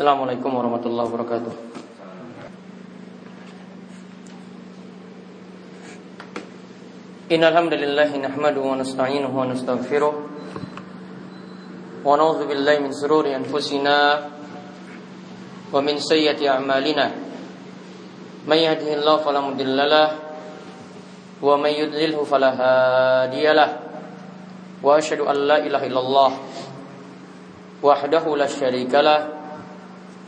Assalamualaikum warahmatullahi wabarakatuh. Innal hamdalillah nahmaduhu wa nasta'inuhu wa nastaghfiruh wa na'udzu billahi min shururi anfusina wa min sayyiati a'malina. May yahdihillahu fala mudilla wa may yudlilhu fala hadiyalah. Wa asyhadu an la ilaha illallah wahdahu la syarika lah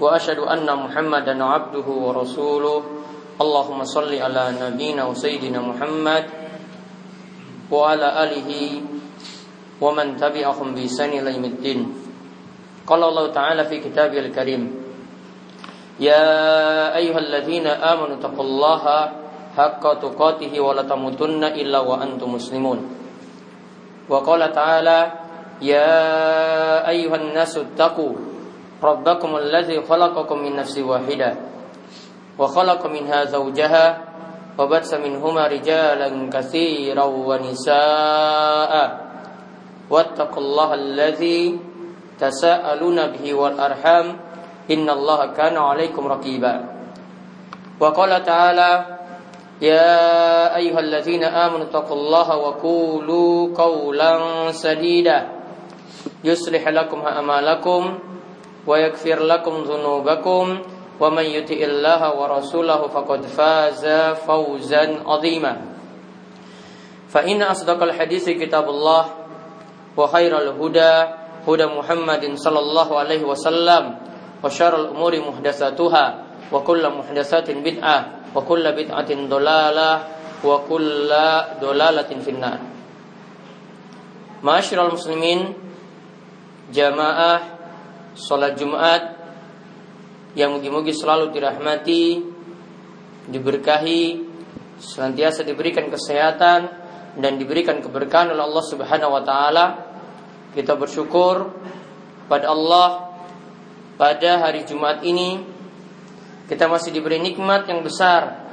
وأشهد أن محمدا عبده ورسوله. اللهم صل على نبينا وسيدنا محمد وعلى آله ومن تبعهم بإحسان إلى يوم الدين. قال الله تعالى في كتابه الكريم يا أيها الذين آمنوا اتقوا الله حق تقاته ولا تموتن إلا وأنتم مسلمون. وقال تعالى يا أيها الناس اتقوا ربكم الذي خلقكم من نفس واحدة وخلق منها زوجها وبث منهما رجالا كثيرا ونساء واتقوا الله الذي تساءلون به والأرحام إن الله كان عليكم رقيبا وقال تعالى يا أيها الذين آمنوا اتقوا الله وقولوا قولا سديدا يصلح لكم أعمالكم ويغفر لكم ذنوبكم ومن يطع الله ورسوله فقد فاز فوزا عظيما فإن أصدق الحديث كتاب الله وخير الهدى هدى محمد صلى الله عليه وسلم وشر الأمور محدثاتها وكل محدثات بدعة وكل بدعة ضلالة وكل ضلالة في النار معاشر المسلمين جماعة sholat Jumat yang mugi-mugi selalu dirahmati, diberkahi, senantiasa diberikan kesehatan dan diberikan keberkahan oleh Allah Subhanahu wa taala. Kita bersyukur pada Allah pada hari Jumat ini kita masih diberi nikmat yang besar.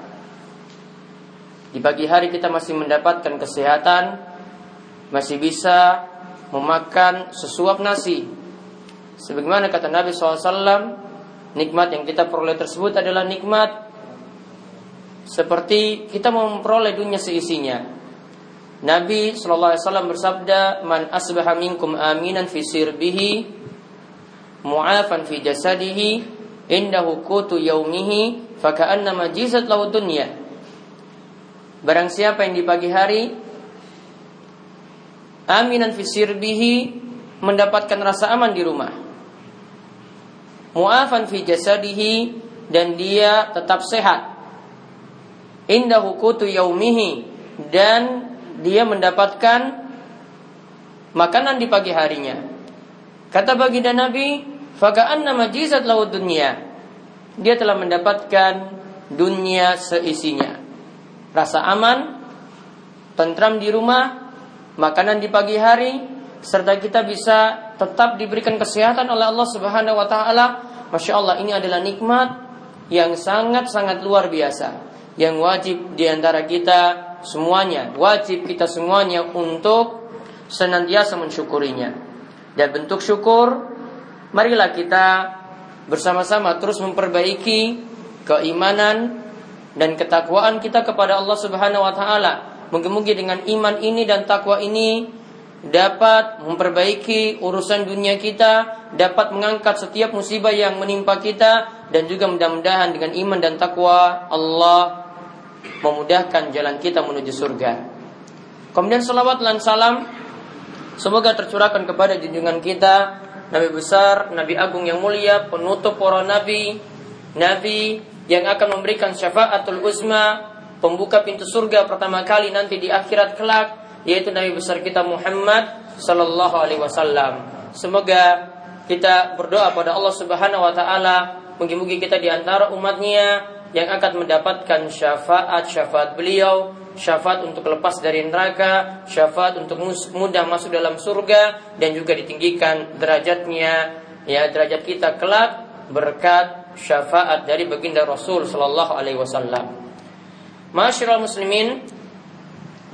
Di pagi hari kita masih mendapatkan kesehatan, masih bisa memakan sesuap nasi Sebagaimana kata Nabi SAW, nikmat yang kita peroleh tersebut adalah nikmat seperti kita memperoleh dunia seisinya. Nabi SAW bersabda, "Man asbaha minkum aminan fi sirbihi, mu'afan fi jasadihi, indahu kutu yaumihi, faka'annama jizat lahu dunya." Barang siapa yang di pagi hari aminan fi sirbihi mendapatkan rasa aman di rumah mu'afan fi jasadihi dan dia tetap sehat. Indah hukutu yaumihi dan dia mendapatkan makanan di pagi harinya. Kata baginda Nabi, "Faka'anna majizat lahu dunia." Dia telah mendapatkan dunia seisinya. Rasa aman, tentram di rumah, makanan di pagi hari, serta kita bisa tetap diberikan kesehatan oleh Allah Subhanahu wa taala. Masya Allah ini adalah nikmat yang sangat-sangat luar biasa yang wajib di antara kita semuanya, wajib kita semuanya untuk senantiasa mensyukurinya. Dan bentuk syukur, marilah kita bersama-sama terus memperbaiki keimanan dan ketakwaan kita kepada Allah Subhanahu wa taala. Mungkin-mungkin dengan iman ini dan takwa ini dapat memperbaiki urusan dunia kita, dapat mengangkat setiap musibah yang menimpa kita dan juga mudah-mudahan dengan iman dan takwa Allah memudahkan jalan kita menuju surga. Kemudian salawat dan salam semoga tercurahkan kepada junjungan kita Nabi besar, Nabi agung yang mulia, penutup para nabi, nabi yang akan memberikan syafaatul uzma, pembuka pintu surga pertama kali nanti di akhirat kelak yaitu Nabi besar kita Muhammad sallallahu alaihi wasallam. Semoga kita berdoa pada Allah Subhanahu wa taala mungkin-mungkin kita di antara umatnya yang akan mendapatkan syafaat-syafaat beliau, syafaat untuk lepas dari neraka, syafaat untuk mudah masuk dalam surga dan juga ditinggikan derajatnya ya derajat kita kelak berkat syafaat dari baginda Rasul sallallahu alaihi wasallam. Masyiral muslimin,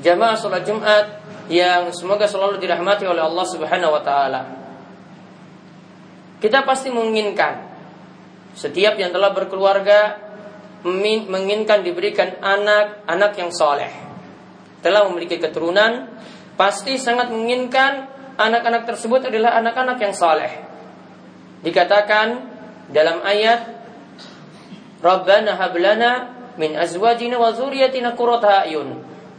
jamaah sholat Jumat yang semoga selalu dirahmati oleh Allah Subhanahu wa taala. Kita pasti menginginkan Setiap yang telah berkeluarga menginginkan diberikan anak, anak yang soleh. Telah memiliki keturunan, pasti sangat menginginkan anak-anak tersebut adalah anak-anak yang soleh. Dikatakan dalam ayat, Rabbana hablana min azwajina wa zuriyatina qurrata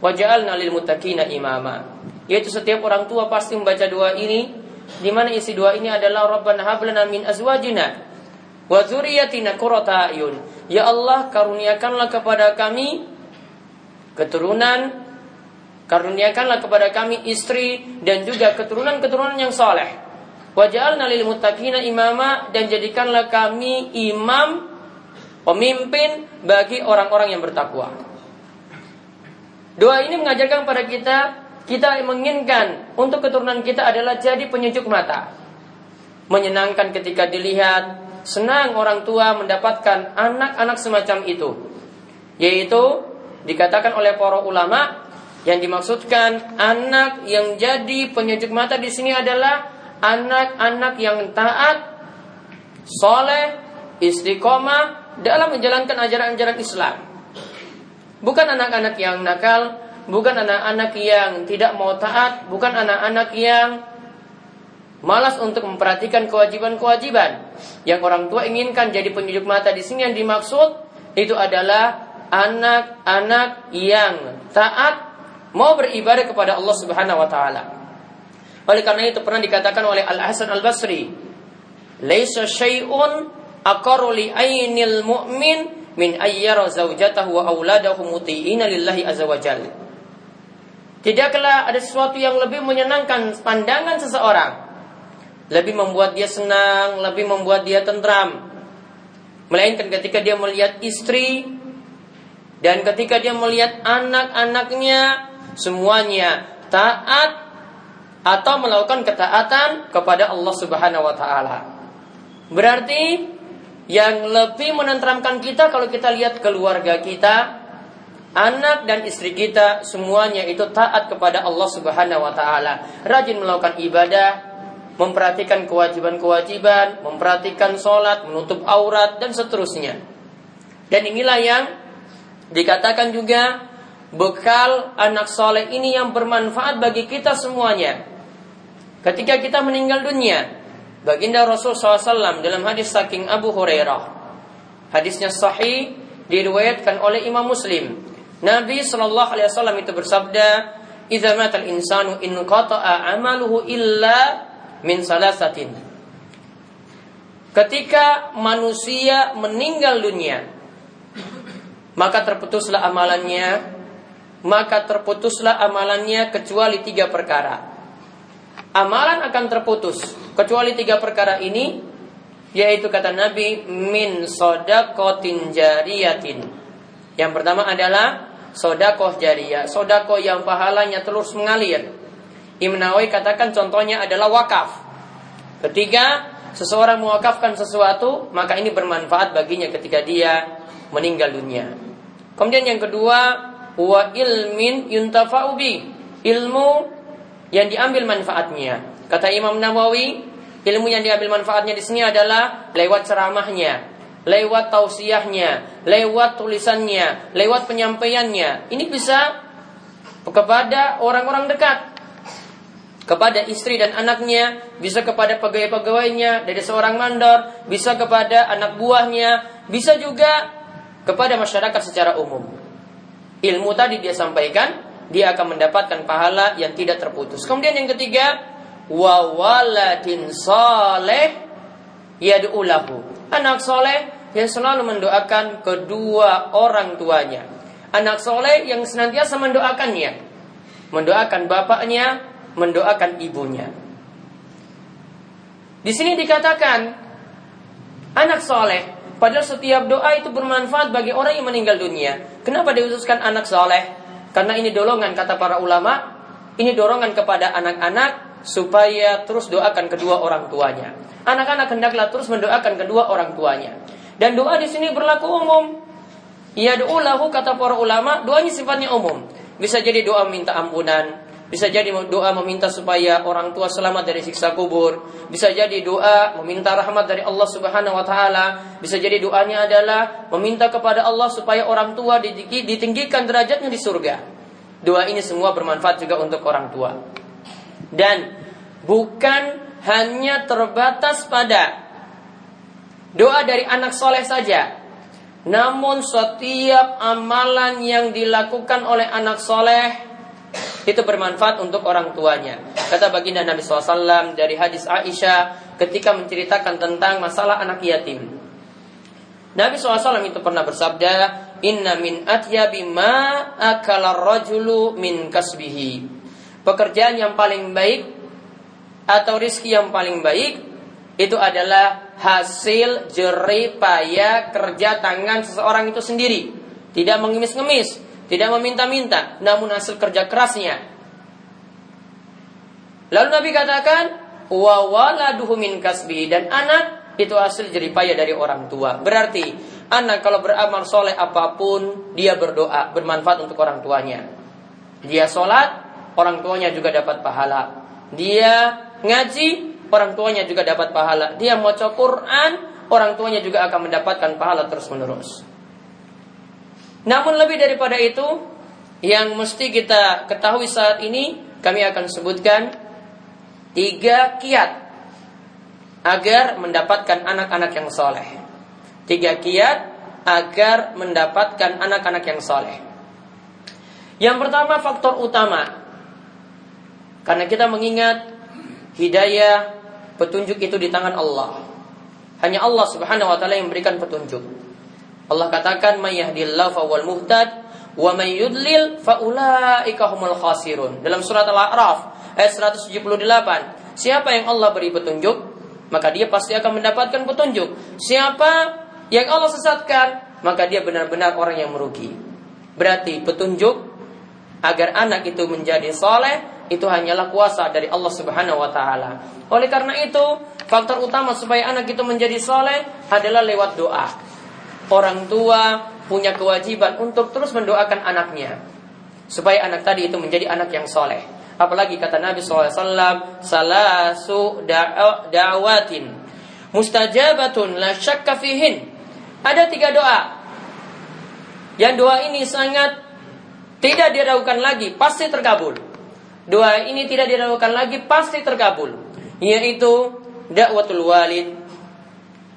waj'alna lil muttaqina imama. Yaitu setiap orang tua pasti membaca doa ini di mana isi doa ini adalah Rabbana hablana min azwajina wa dzurriyyatina qurrata ayun. Ya Allah, karuniakanlah kepada kami keturunan, karuniakanlah kepada kami istri dan juga keturunan-keturunan yang soleh. Waj'alna lil muttaqina imama dan jadikanlah kami imam pemimpin bagi orang-orang yang bertakwa. Doa ini mengajarkan kepada kita kita menginginkan untuk keturunan kita adalah jadi penyejuk mata. Menyenangkan ketika dilihat, senang orang tua mendapatkan anak-anak semacam itu. Yaitu dikatakan oleh para ulama yang dimaksudkan anak yang jadi penyejuk mata di sini adalah anak-anak yang taat, soleh, istiqomah dalam menjalankan ajaran-ajaran Islam. Bukan anak-anak yang nakal, bukan anak-anak yang tidak mau taat, bukan anak-anak yang malas untuk memperhatikan kewajiban-kewajiban yang orang tua inginkan jadi penyejuk mata di sini yang dimaksud itu adalah anak-anak yang taat mau beribadah kepada Allah Subhanahu wa taala. Oleh karena itu pernah dikatakan oleh Al Hasan Al Basri, "Laisa syai'un aqarru li ainil mu'min min ayyara zaujatahu wa auladahu muti'ina lillahi azza wa Tidaklah ada sesuatu yang lebih menyenangkan pandangan seseorang lebih membuat dia senang, lebih membuat dia tentram. Melainkan ketika dia melihat istri dan ketika dia melihat anak-anaknya semuanya taat atau melakukan ketaatan kepada Allah Subhanahu wa taala. Berarti yang lebih menentramkan kita kalau kita lihat keluarga kita, anak dan istri kita semuanya itu taat kepada Allah Subhanahu wa taala, rajin melakukan ibadah, memperhatikan kewajiban-kewajiban, memperhatikan sholat, menutup aurat, dan seterusnya. Dan inilah yang dikatakan juga bekal anak soleh ini yang bermanfaat bagi kita semuanya. Ketika kita meninggal dunia, baginda Rasul SAW dalam hadis saking Abu Hurairah. Hadisnya sahih, diriwayatkan oleh Imam Muslim. Nabi Shallallahu Alaihi Wasallam itu bersabda, "Idza matal insanu in qata'a amaluhu illa min salasatin. Ketika manusia meninggal dunia, maka terputuslah amalannya, maka terputuslah amalannya kecuali tiga perkara. Amalan akan terputus kecuali tiga perkara ini, yaitu kata Nabi min sodakotin jariyatin. Yang pertama adalah sodakoh jariyah, sodakoh yang pahalanya terus mengalir Imam katakan contohnya adalah wakaf. Ketika seseorang mewakafkan sesuatu, maka ini bermanfaat baginya ketika dia meninggal dunia. Kemudian yang kedua, wa ilmin yuntafa'ubi. Ilmu yang diambil manfaatnya. Kata Imam Nawawi, ilmu yang diambil manfaatnya di sini adalah lewat ceramahnya, lewat tausiahnya, lewat tulisannya, lewat penyampaiannya. Ini bisa kepada orang-orang dekat kepada istri dan anaknya, bisa kepada pegawai-pegawainya dari seorang mandor, bisa kepada anak buahnya, bisa juga kepada masyarakat secara umum. Ilmu tadi dia sampaikan, dia akan mendapatkan pahala yang tidak terputus. Kemudian yang ketiga, wa waladin saleh yad'ulahu. Anak soleh yang selalu mendoakan kedua orang tuanya. Anak soleh yang senantiasa mendoakannya. Mendoakan bapaknya, mendoakan ibunya. Di sini dikatakan anak soleh. Padahal setiap doa itu bermanfaat bagi orang yang meninggal dunia. Kenapa diutuskan anak soleh? Karena ini dorongan kata para ulama. Ini dorongan kepada anak-anak supaya terus doakan kedua orang tuanya. Anak-anak hendaklah terus mendoakan kedua orang tuanya. Dan doa di sini berlaku umum. Ya doa lahu kata para ulama, doanya sifatnya umum. Bisa jadi doa minta ampunan, bisa jadi doa meminta supaya orang tua selamat dari siksa kubur, bisa jadi doa meminta rahmat dari Allah Subhanahu wa taala, bisa jadi doanya adalah meminta kepada Allah supaya orang tua ditinggikan derajatnya di surga. Doa ini semua bermanfaat juga untuk orang tua. Dan bukan hanya terbatas pada doa dari anak soleh saja, namun setiap amalan yang dilakukan oleh anak soleh itu bermanfaat untuk orang tuanya. Kata baginda Nabi SAW dari hadis Aisyah ketika menceritakan tentang masalah anak yatim. Nabi SAW itu pernah bersabda, Inna min atyabi ma akala rajulu min kasbihi. Pekerjaan yang paling baik atau rizki yang paling baik itu adalah hasil jerih payah kerja tangan seseorang itu sendiri. Tidak mengemis-ngemis, tidak meminta-minta, namun hasil kerja kerasnya. Lalu Nabi katakan, wa waladuhu kasbi dan anak itu hasil jeripaya dari orang tua. Berarti anak kalau beramal soleh apa pun dia berdoa bermanfaat untuk orang tuanya. Dia sholat, orang tuanya juga dapat pahala. Dia ngaji, orang tuanya juga dapat pahala. Dia mau Quran, orang tuanya juga akan mendapatkan pahala terus menerus. Namun lebih daripada itu, yang mesti kita ketahui saat ini, kami akan sebutkan tiga kiat agar mendapatkan anak-anak yang soleh. Tiga kiat agar mendapatkan anak-anak yang soleh. Yang pertama faktor utama, karena kita mengingat hidayah, petunjuk itu di tangan Allah. Hanya Allah Subhanahu wa taala yang memberikan petunjuk. Allah katakan mayyahdillahu fawwal muhtad wa may yudlil faulaika humul khasirun. Dalam surat Al-A'raf ayat 178, siapa yang Allah beri petunjuk, maka dia pasti akan mendapatkan petunjuk. Siapa yang Allah sesatkan, maka dia benar-benar orang yang merugi. Berarti petunjuk agar anak itu menjadi soleh itu hanyalah kuasa dari Allah Subhanahu wa taala. Oleh karena itu, faktor utama supaya anak itu menjadi soleh adalah lewat doa orang tua punya kewajiban untuk terus mendoakan anaknya supaya anak tadi itu menjadi anak yang soleh. Apalagi kata Nabi SAW, salasu da'watin mustajabatun la syakka fihin. Ada tiga doa. Yang doa ini sangat tidak diragukan lagi, pasti terkabul. Doa ini tidak diragukan lagi, pasti terkabul. Yaitu dakwatul walid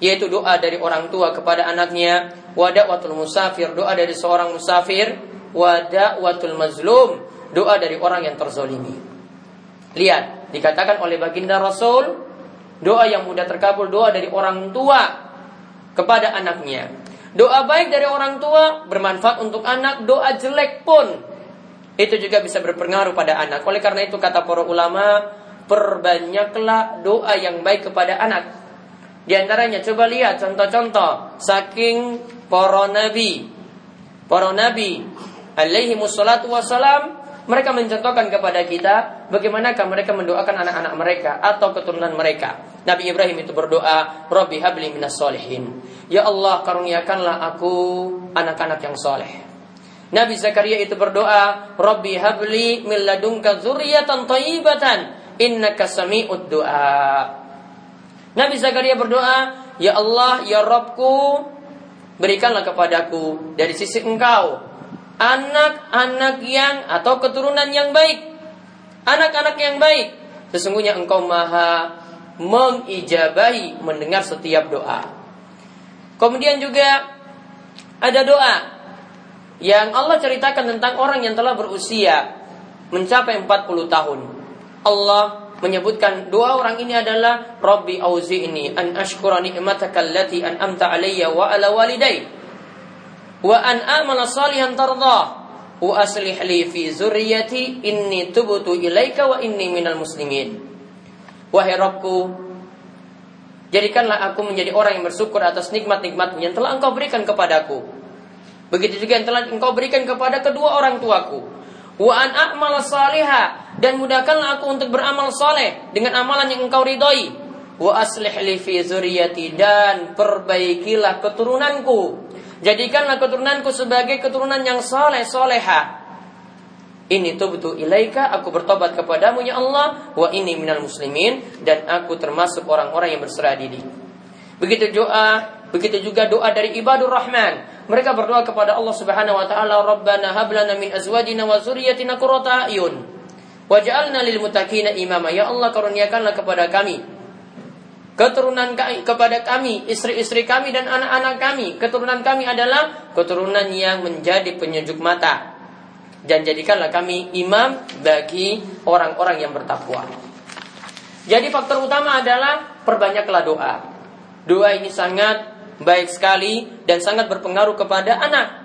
yaitu doa dari orang tua kepada anaknya, watul musafir, doa dari seorang musafir, watul mazlum, doa dari orang yang terzolimi. Lihat, dikatakan oleh baginda Rasul, doa yang mudah terkabul, doa dari orang tua kepada anaknya. Doa baik dari orang tua bermanfaat untuk anak, doa jelek pun itu juga bisa berpengaruh pada anak. Oleh karena itu kata para ulama, perbanyaklah doa yang baik kepada anak di antaranya coba lihat contoh-contoh saking para nabi. Para nabi alaihi wassalatu wassalam mereka mencontohkan kepada kita bagaimanakah mereka mendoakan anak-anak mereka atau keturunan mereka. Nabi Ibrahim itu berdoa, "Rabbi habli minas solihin." Ya Allah, karuniakanlah aku anak-anak yang soleh. Nabi Zakaria itu berdoa, "Rabbi habli min ladunka dzurriyyatan thayyibatan, innaka sami'ud du'a." Nabi Zakaria berdoa, Ya Allah, Ya Robku, berikanlah kepadaku dari sisi engkau anak-anak yang atau keturunan yang baik. Anak-anak yang baik. Sesungguhnya engkau maha mengijabahi mendengar setiap doa. Kemudian juga ada doa yang Allah ceritakan tentang orang yang telah berusia mencapai 40 tahun. Allah menyebutkan dua orang ini adalah Rabbi auzi'ni an ashkura ni'mataka allati an'amta alayya wa ala walidai wa an amala salihan tardah wa aslih li fi zurriyati inni tubtu ilaika wa inni minal muslimin. Wahai Rabbku jadikanlah aku menjadi orang yang bersyukur atas nikmat-nikmat yang telah engkau berikan kepadaku. Begitu juga yang telah engkau berikan kepada kedua orang tuaku. Wa an a'mala salihah dan mudahkanlah aku untuk beramal soleh dengan amalan yang engkau ridhoi. Wa aslih li fi zuriyati dan perbaikilah keturunanku. Jadikanlah keturunanku sebagai keturunan yang soleh soleha. Ini tubtu ilaika, aku bertobat kepadamu ya Allah, wa ini minal muslimin dan aku termasuk orang-orang yang berserah diri. Begitu doa, begitu juga doa dari ibadur rahman. Mereka berdoa kepada Allah Subhanahu wa taala, "Rabbana hab lana min azwajina wa dzurriyyatina qurrata waj'alna lil muttaqina imama." Ya Allah, karuniakanlah kepada kami keturunan kami, kepada kami, istri-istri kami dan anak-anak kami. Keturunan kami adalah keturunan yang menjadi penyejuk mata dan jadikanlah kami imam bagi orang-orang yang bertakwa. Jadi faktor utama adalah perbanyaklah doa. Doa ini sangat baik sekali dan sangat berpengaruh kepada anak.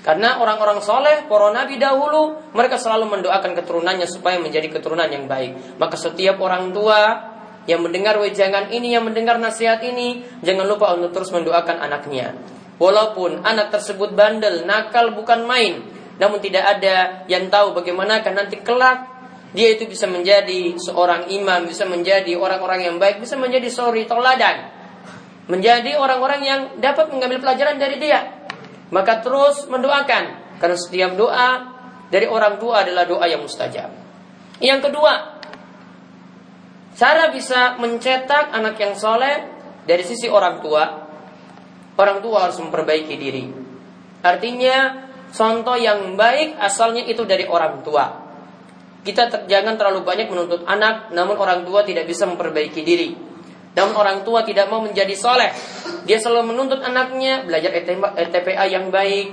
Karena orang-orang soleh, para nabi dahulu, mereka selalu mendoakan keturunannya supaya menjadi keturunan yang baik. Maka setiap orang tua yang mendengar wejangan ini, yang mendengar nasihat ini, jangan lupa untuk terus mendoakan anaknya. Walaupun anak tersebut bandel, nakal bukan main, namun tidak ada yang tahu bagaimana kan nanti kelak dia itu bisa menjadi seorang imam, bisa menjadi orang-orang yang baik, bisa menjadi suri teladan. Menjadi orang-orang yang dapat mengambil pelajaran dari dia. Maka terus mendoakan. Karena setiap doa dari orang tua adalah doa yang mustajab. Yang kedua, cara bisa mencetak anak yang soleh dari sisi orang tua. Orang tua harus memperbaiki diri. Artinya contoh yang baik asalnya itu dari orang tua. Kita ter, jangan terlalu banyak menuntut anak, namun orang tua tidak bisa memperbaiki diri. Namun orang tua tidak mau menjadi soleh. Dia selalu menuntut anaknya belajar ETPA yang baik,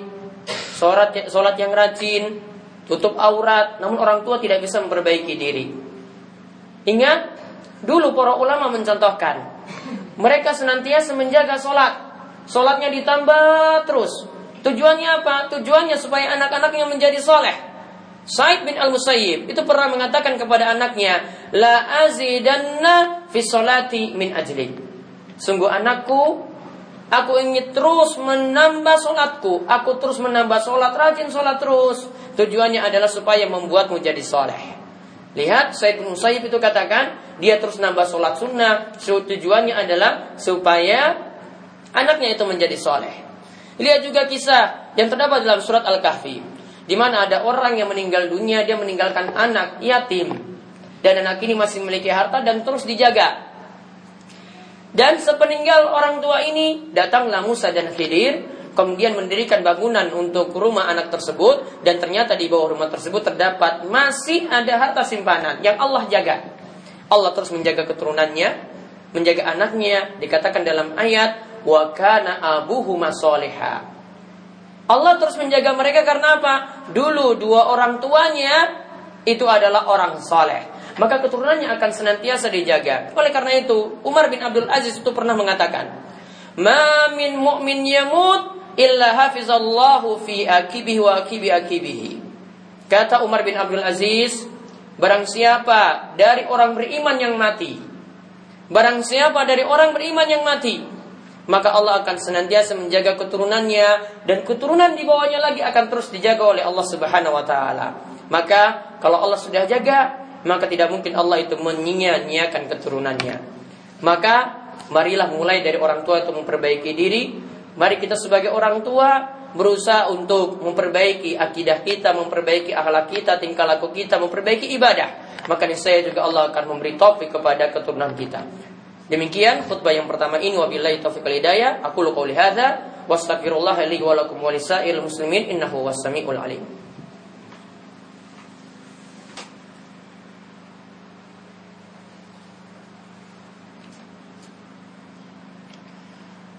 sholat, sholat yang rajin, tutup aurat. Namun orang tua tidak bisa memperbaiki diri. Ingat, dulu para ulama mencontohkan. Mereka senantiasa menjaga sholat. Sholatnya ditambah terus. Tujuannya apa? Tujuannya supaya anak-anaknya menjadi soleh. Said bin al-Musayyib itu pernah mengatakan kepada anaknya, La azidanna fi solati min ajli. Sungguh anakku, aku ingin terus menambah solatku. Aku terus menambah solat, rajin solat terus. Tujuannya adalah supaya membuatmu jadi soleh. Lihat, Said bin Musayyib itu katakan, dia terus nambah solat sunnah. Tujuannya adalah supaya anaknya itu menjadi soleh. Lihat juga kisah yang terdapat dalam surat Al-Kahfi. Di mana ada orang yang meninggal dunia, dia meninggalkan anak yatim. Dan anak ini masih memiliki harta dan terus dijaga. Dan sepeninggal orang tua ini, datanglah Musa dan Khidir, kemudian mendirikan bangunan untuk rumah anak tersebut dan ternyata di bawah rumah tersebut terdapat masih ada harta simpanan yang Allah jaga. Allah terus menjaga keturunannya, menjaga anaknya, dikatakan dalam ayat wa kana abuhuma Allah terus menjaga mereka karena apa? Dulu dua orang tuanya itu adalah orang soleh. Maka keturunannya akan senantiasa dijaga. Oleh karena itu, Umar bin Abdul Aziz itu pernah mengatakan, "Ma min mu'min yamut illa hafizallahu fi akibihi wa akibi akibihi." Kata Umar bin Abdul Aziz, barang siapa dari orang beriman yang mati, barang siapa dari orang beriman yang mati, maka Allah akan senantiasa menjaga keturunannya dan keturunan di bawahnya lagi akan terus dijaga oleh Allah Subhanahu wa taala. Maka kalau Allah sudah jaga, maka tidak mungkin Allah itu menyia-nyiakan keturunannya. Maka marilah mulai dari orang tua itu memperbaiki diri. Mari kita sebagai orang tua berusaha untuk memperbaiki akidah kita, memperbaiki akhlak kita, tingkah laku kita, memperbaiki ibadah. Maka saya juga Allah akan memberi topik kepada keturunan kita. Demikian khutbah yang pertama ini wabillahi taufiq wal hidayah. Aku lu qauli hadza wastaghfirullah li wa lakum wa lisail muslimin innahu was-sami'ul alim.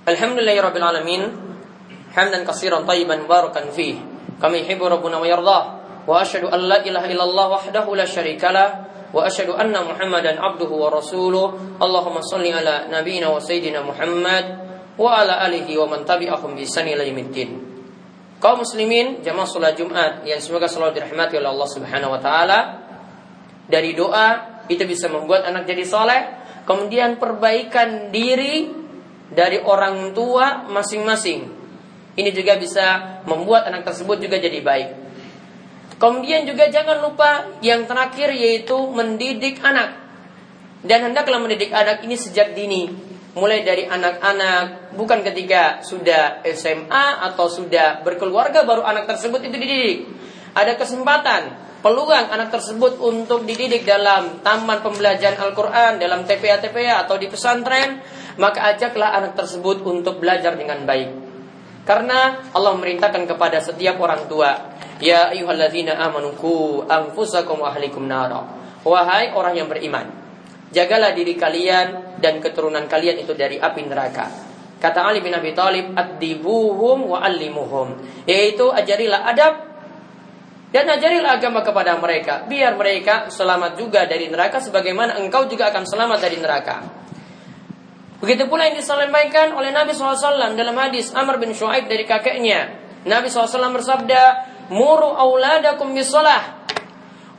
Alhamdulillahi rabbil alamin. Hamdan katsiran tayyiban barakan fih. Kami yuhibbu rabbuna wa yardah. Wa asyhadu an la ilaha illallah wahdahu la syarikalah وأشهد أن محمدا عبده ورسوله اللهم صل على نبينا وسيدنا محمد وعلى آله ومن تبعهم بإحسان إلى يوم الدين kaum muslimin jamaah salat Jumat yang semoga selalu dirahmati oleh Allah Subhanahu wa taala dari doa itu bisa membuat anak jadi soleh kemudian perbaikan diri dari orang tua masing-masing ini juga bisa membuat anak tersebut juga jadi baik Kemudian juga jangan lupa yang terakhir yaitu mendidik anak. Dan hendaklah mendidik anak ini sejak dini. Mulai dari anak-anak, bukan ketika sudah SMA atau sudah berkeluarga baru anak tersebut itu dididik. Ada kesempatan peluang anak tersebut untuk dididik dalam taman pembelajaran Al-Quran, dalam TPA-TPA atau di pesantren, maka ajaklah anak tersebut untuk belajar dengan baik. Karena Allah memerintahkan kepada setiap orang tua, Ya ayuhalladzina amanuku anfusakum ahlikum nara. Wahai orang yang beriman, jagalah diri kalian dan keturunan kalian itu dari api neraka. Kata Ali bin Abi Thalib, "Adibuhum wa allimuhum." Yaitu ajarilah adab dan ajarilah agama kepada mereka, biar mereka selamat juga dari neraka sebagaimana engkau juga akan selamat dari neraka. Begitu pula yang disampaikan oleh Nabi SAW dalam hadis Amr bin Shu'aib dari kakeknya. Nabi SAW bersabda, Muru awladakum bisalah,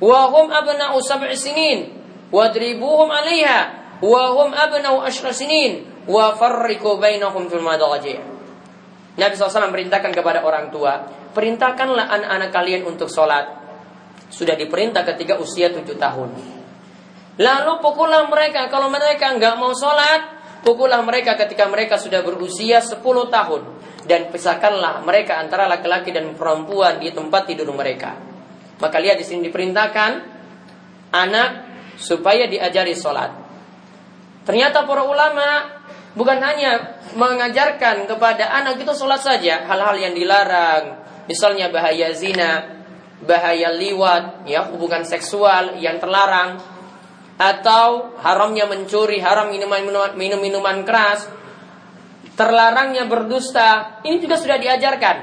wa hum abna'u sab'i sinin, wadribuhum alaiha, wa hum abna'u ashra sinin, wa farriku bainahum fil madaji. Nabi SAW merintahkan kepada orang tua, perintahkanlah anak-anak kalian untuk sholat. Sudah diperintah ketika usia tujuh tahun. Lalu pukullah mereka kalau mereka nggak mau sholat, pukullah mereka ketika mereka sudah berusia sepuluh tahun dan pisahkanlah mereka antara laki-laki dan perempuan di tempat tidur mereka. Maka lihat di sini diperintahkan anak supaya diajari sholat. Ternyata para ulama bukan hanya mengajarkan kepada anak itu sholat saja, hal-hal yang dilarang, Misalnya bahaya zina, bahaya liwat, ya hubungan seksual yang terlarang, atau haramnya mencuri, haram minuman minum minuman keras, terlarangnya berdusta, ini juga sudah diajarkan.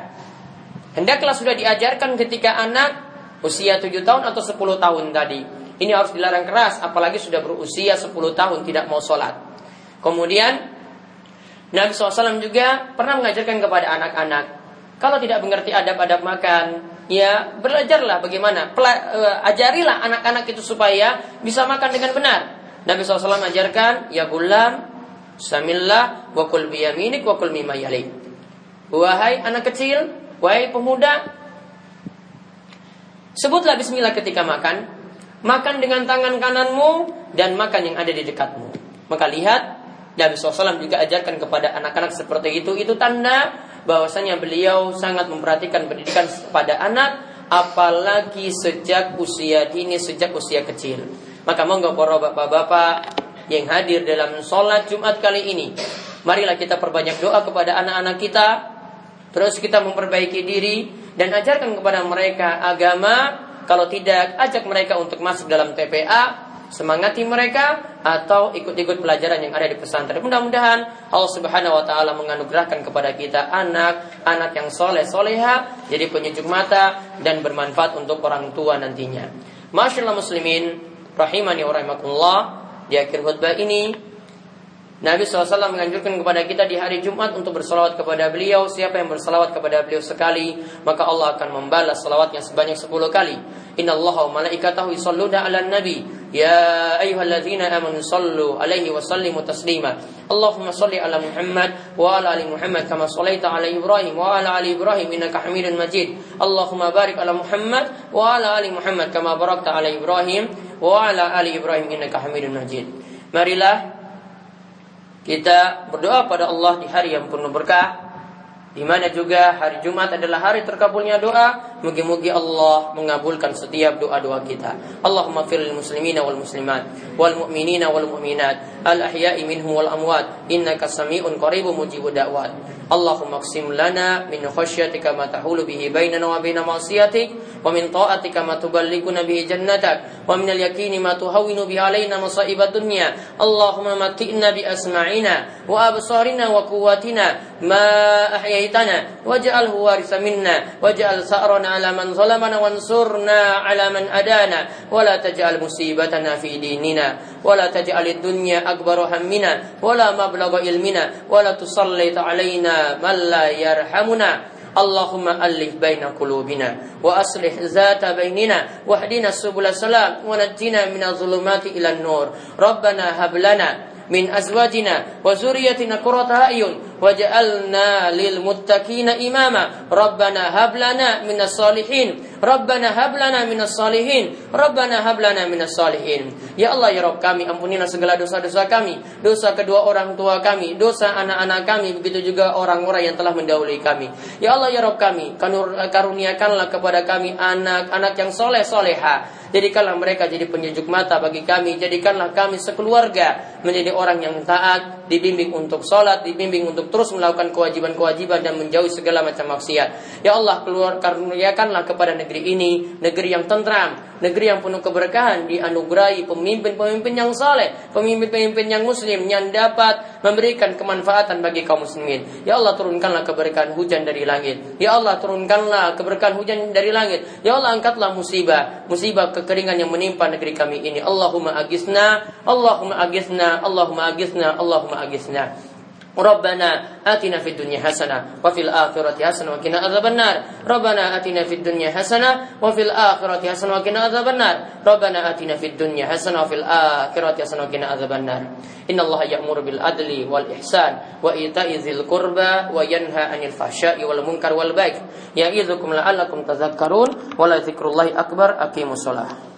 Hendaklah sudah diajarkan ketika anak usia 7 tahun atau 10 tahun tadi. Ini harus dilarang keras, apalagi sudah berusia 10 tahun tidak mau sholat. Kemudian Nabi SAW juga pernah mengajarkan kepada anak-anak kalau tidak mengerti adab-adab makan, ya belajarlah bagaimana. Pela, uh, ajarilah anak-anak itu supaya bisa makan dengan benar. Nabi SAW ajarkan, ya gulam, samillah, wakul biyaminik, wakul mimma yalik. Wahai anak kecil, wahai pemuda, sebutlah bismillah ketika makan, makan dengan tangan kananmu dan makan yang ada di dekatmu. Maka lihat, Nabi SAW juga ajarkan kepada anak-anak seperti itu. Itu tanda bahwasanya beliau sangat memperhatikan pendidikan pada anak apalagi sejak usia dini sejak usia kecil. Maka monggo para bapak-bapak yang hadir dalam sholat Jumat kali ini, marilah kita perbanyak doa kepada anak-anak kita, terus kita memperbaiki diri dan ajarkan kepada mereka agama. Kalau tidak, ajak mereka untuk masuk dalam TPA semangati mereka atau ikut-ikut pelajaran yang ada di pesantren. Mudah-mudahan Allah Subhanahu wa taala menganugerahkan kepada kita anak, anak yang soleh soleha, jadi penyejuk mata dan bermanfaat untuk orang tua nantinya. Masyaallah muslimin, rahimani wa rahimakumullah, di akhir khutbah ini Nabi SAW menganjurkan kepada kita di hari Jumat untuk bersalawat kepada beliau. Siapa yang bersalawat kepada beliau sekali, maka Allah akan membalas salawatnya sebanyak sepuluh kali. Inna Allah wa malaikatahu yusalluna ala nabi. Alaihi wa sallimu taslima. Allahumma salli ala Muhammad wa ala ali Muhammad kama sallaita ala Ibrahim wa ala ali Ibrahim innaka Hamidun Majid. Allahumma barik ala Muhammad wa ala ali Muhammad kama barakta ala Ibrahim wa ala ali Ibrahim innaka Hamidun Majid. Marilah kita berdoa pada Allah di hari yang penuh berkah di mana juga hari Jumat adalah hari terkabulnya doa. Mugi-mugi Allah mengabulkan setiap doa-doa kita. Allahumma firil muslimina wal muslimat wal mu'minina wal mu'minat al ahya'i minhum wal amwat innaka sami'un qaribun mujibud da'wat. Allahumma qsim lana min khasyatika ma tahulu bihi bainana wa baina ma'siyatik wa min ta'atika ma tuballighuna bihi jannatak wa min al-yaqini ma tuhawwinu bihi alaina masa'ibad dunya. Allahumma matina bi asma'ina wa absarina wa quwwatina ma ahyaitana waj'alhu warisa minna waj'al sa'rana ala man zalamana wansurna ala man adana wa la taj'al musibatana fi dinina wa la taj'al ad-dunya akbaru hammina wa la mablagha ilmina wa la tusallit alaina علينا من لا يرحمنا اللهم ألف بين قلوبنا وأصلح ذات بيننا واهدنا سبل السلام ونجنا من الظلمات إلى النور ربنا هب لنا من أزواجنا وذريتنا قرة أعين waj'alna lil muttaqina imama rabbana hab lana minas salihin rabbana hab lana minas salihin rabbana hab lana minas salihin ya Allah ya Rabb kami ampunilah segala dosa-dosa kami. Dosa kedua orang tua kami. Dosa anak-anak kami. Begitu juga orang-orang yang telah mendahului kami. Ya Allah ya Rabb kami karuniakanlah kepada kami anak-anak yang soleh soleha Jadikanlah mereka jadi penyejuk mata bagi kami. Jadikanlah kami sekeluarga menjadi orang yang taat, dibimbing untuk sholat, dibimbing untuk terus melakukan kewajiban-kewajiban dan menjauhi segala macam maksiat. Ya Allah, keluar karuniakanlah kepada negeri ini, negeri yang tentram, negeri yang penuh keberkahan, dianugerahi pemimpin-pemimpin yang saleh, pemimpin-pemimpin yang muslim yang dapat memberikan kemanfaatan bagi kaum muslimin. Ya Allah, turunkanlah keberkahan hujan dari langit. Ya Allah, turunkanlah keberkahan hujan dari langit. Ya Allah, angkatlah musibah, musibah kekeringan yang menimpa negeri kami ini. Allahumma agisna, Allahumma agisna, Allahumma agisna, Allahumma agisna. ربنا آتنا في الدنيا حسنة وفي الآخرة حسنة وقنا عذاب النار. ربنا آتنا في الدنيا حسنة وفي الآخرة حسنة وقنا عذاب النار. ربنا آتنا في الدنيا حسنة وفي الآخرة حسنة وقنا عذاب النار. إن الله يأمر بالعدل والإحسان وإيتاء ذي القربى وينهى عن الفحشاء والمنكر والبغي. يعظكم لعلكم تذكرون. ولذكر الله أكبر. أقيموا الصلاة.